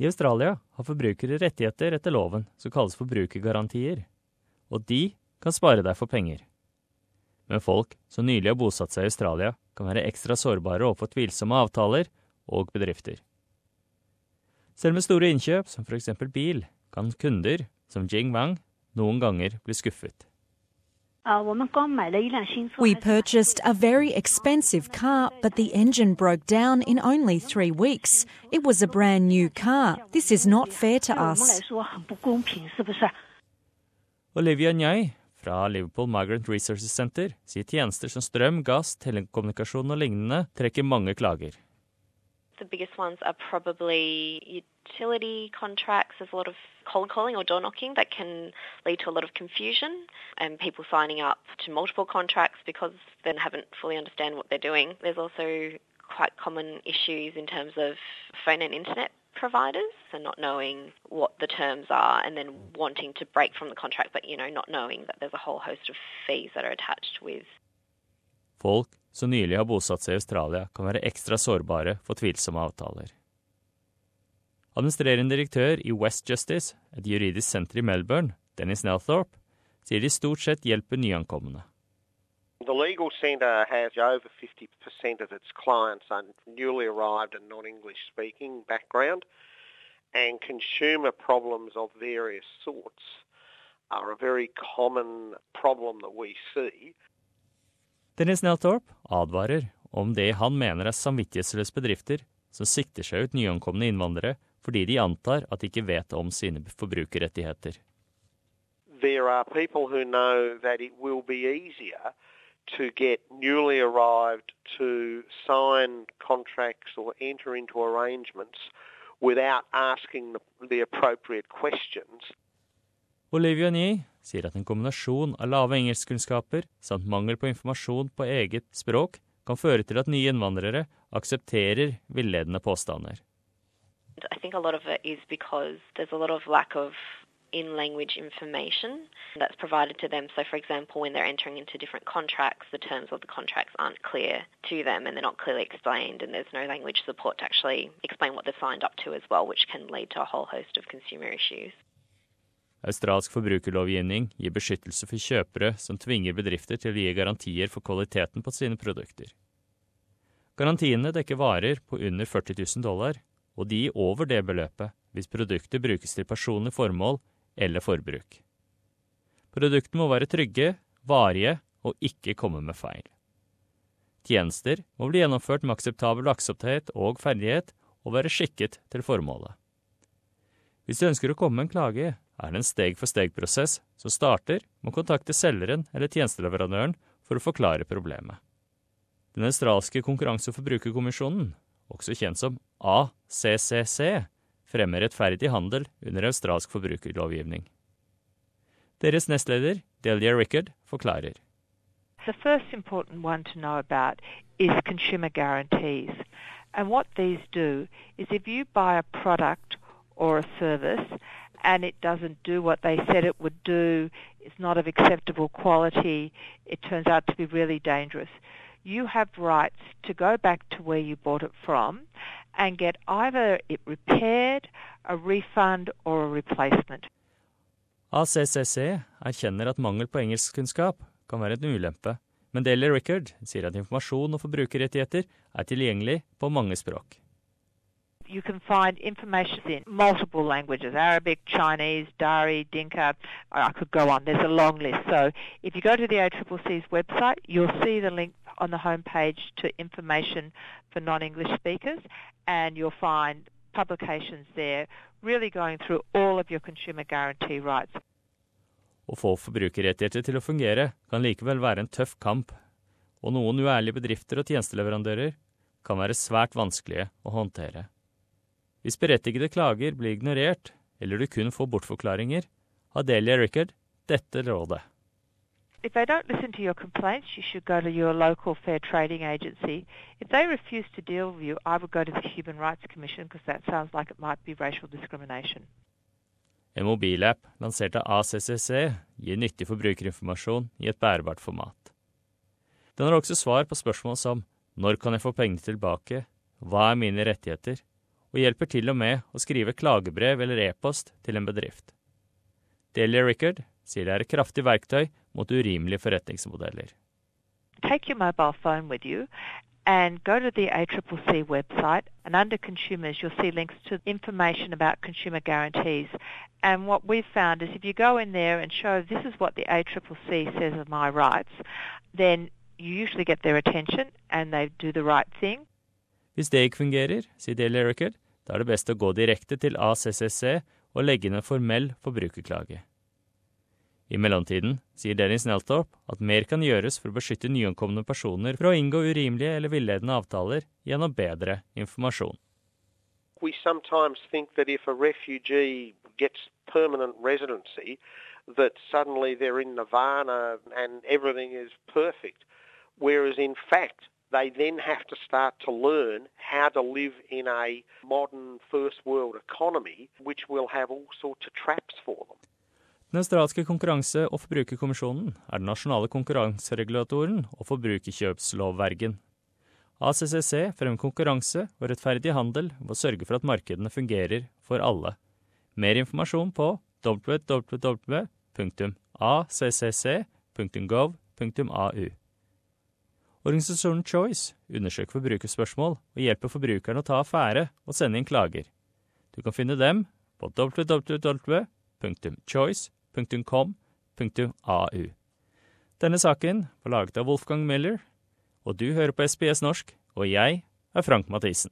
I Australia har forbrukere rettigheter etter loven som kalles forbrukergarantier, og de kan spare deg for penger. Men folk som nylig har bosatt seg i Australia, kan være ekstra sårbare overfor tvilsomme avtaler og bedrifter. Selv med store innkjøp, som f.eks. bil, kan kunder, som Jing Wang, noen ganger bli skuffet. We purchased a very expensive car, but the engine broke down in only three weeks. It was a brand new car. This is not fair to us. Olivia Njay fra Liverpool Migrant Resources Center sier tjenester som strøm, gass, telekommunikasjon og lignende trekker mange klager. The biggest ones are probably utility contracts. There's a lot of cold calling or door knocking that can lead to a lot of confusion and people signing up to multiple contracts because they haven't fully understand what they're doing. There's also quite common issues in terms of phone and internet providers and not knowing what the terms are and then wanting to break from the contract but you know not knowing that there's a whole host of fees that are attached with Folk som nylig har bosatt seg i Australia, kan være ekstra sårbare for tvilsomme avtaler. Administrerende direktør i West Justice, et juridisk senter i Melbourne, Dennis Nelthorpe, sier de stort sett hjelper nyankomne. The legal centre has over 50% of its clients are newly arrived and non-English speaking background and consumer problems of various sorts are a very common problem that we see. Dennis Nelthorpe advarer om det han mener er samvittighetsløse bedrifter som sikter seg ut nyankomne innvandrere fordi de antar at de ikke vet om sine forbrukerrettigheter. There are people who know that it will be easier to get newly arrived to sign contracts or enter into arrangements without asking the, the appropriate questions. Olivia Nye sier at en kombinasjon av lave engelskkunnskaper samt mangel på informasjon på eget språk kan føre til at nye innvandrere aksepterer villedende påstander. I think a lot of it is because there's a lot of lack of in language information that's provided to them. So, for example, when they're entering into different contracts, the terms of the contracts aren't clear to them and they're not clearly explained, and there's no language support to actually explain what they've signed up to as well, which can lead to a whole host of consumer issues. Australsk forbrukerlovgivning gir beskyttelse for kjøpere som tvinger bedrifter til å gi garantier for kvaliteten på sine produkter. Garantiene dekker varer på under 40 000 dollar, og de over det beløpet hvis produktet brukes til personlig formål eller forbruk. Produktene må være trygge, varige og ikke komme med feil. Tjenester må bli gjennomført med akseptabel lakseoppthet og ferdighet og være skikket til formålet. Hvis du ønsker å komme med en klage, er det en steg-for-steg-prosess som starter med å kontakte selgeren eller tjenesteleverandøren for å forklare problemet. Den australske konkurranse- og forbrukerkommisjonen, også kjent som ACCC, fremmer rettferdig handel under australsk forbrukerlovgivning. Deres nestleder, Delia Rickard, forklarer. The first important one to know about is consumer guarantees. And what these do is if you buy a product or a service and it doesn't do what they said it would do, it's not of acceptable quality, it turns out to be really dangerous. You have rights to go back to where you bought it from and get either it repaired, a refund or a replacement. ACCC erkjenner at mangel på engelskkunnskap kan være en ulempe, men Daily Record sier at informasjon og forbrukerrettigheter er tilgjengelig på mange språk. You can find information in multiple languages Arabic, Chinese, Dari, Dinka. I could go on. There's a long list. So if you go to the ACCC's website, you'll see the link on the homepage to information for non English speakers, and you'll find publications there really going through all of your consumer guarantee rights. Å få forbrukerrettigheter til å fungere kan likevel være en tøff kamp, og noen uærlige bedrifter og tjenesteleverandører kan være svært vanskelige å håndtere. Hvis berettigede klager blir ignorert, eller du kun får bortforklaringer, har Delia Rickard dette rådet. If they don't listen to your complaints, you should go to your local fair trading agency. If they refuse to deal with you, I would go to the Human Rights Commission because that sounds like it might be racial discrimination. En mobilapp lansert av ACCC gir nyttig forbrukerinformasjon i et bærebart format. Den har også svar på spørsmål som når kan jeg få pengene tilbake, hva er mine rettigheter, og hjelper til og med å skrive klagebrev eller e-post til en bedrift. Daily Record sier det er et kraftig verktøy mot urimelige forretningsmodeller. Take your mobile phone with you and go to the ACCC website and under consumers you'll see links to information about consumer guarantees. And what we've found is if you go in there and show this is what the ACCC says of my rights, then you usually get their attention and they do the right thing. Hvis det ikke fungerer, sier Daily Record, da er det best å gå direkte til ACCC og legge inn en formell forbrukerklage. I mellomtiden sier Dennis Nelthorp at mer kan gjøres for å beskytte nyankomne personer fra å inngå urimelige eller villedende avtaler gjennom bedre informasjon. We sometimes that suddenly they're in nirvana and everything is perfect. Whereas in fact, they then have to start to learn how to live in a modern first world economy, which will have all sorts of traps for them. Den australske konkurranse- og forbrukerkommisjonen er den nasjonale konkurranseregulatoren og forbrukerkjøpslovvergen. ACCC fremmer konkurranse og rettferdig handel ved å sørge for at markedene fungerer for alle. Mer informasjon på www.accc.gov.au. Organisasjonen Choice undersøker forbrukerspørsmål og hjelper forbrukerne å ta affære og sende inn klager. Du kan finne dem på www.choice.com.au. Denne saken var laget av Wolfgang Miller, og du hører på SBS norsk, og jeg er Frank Mathisen.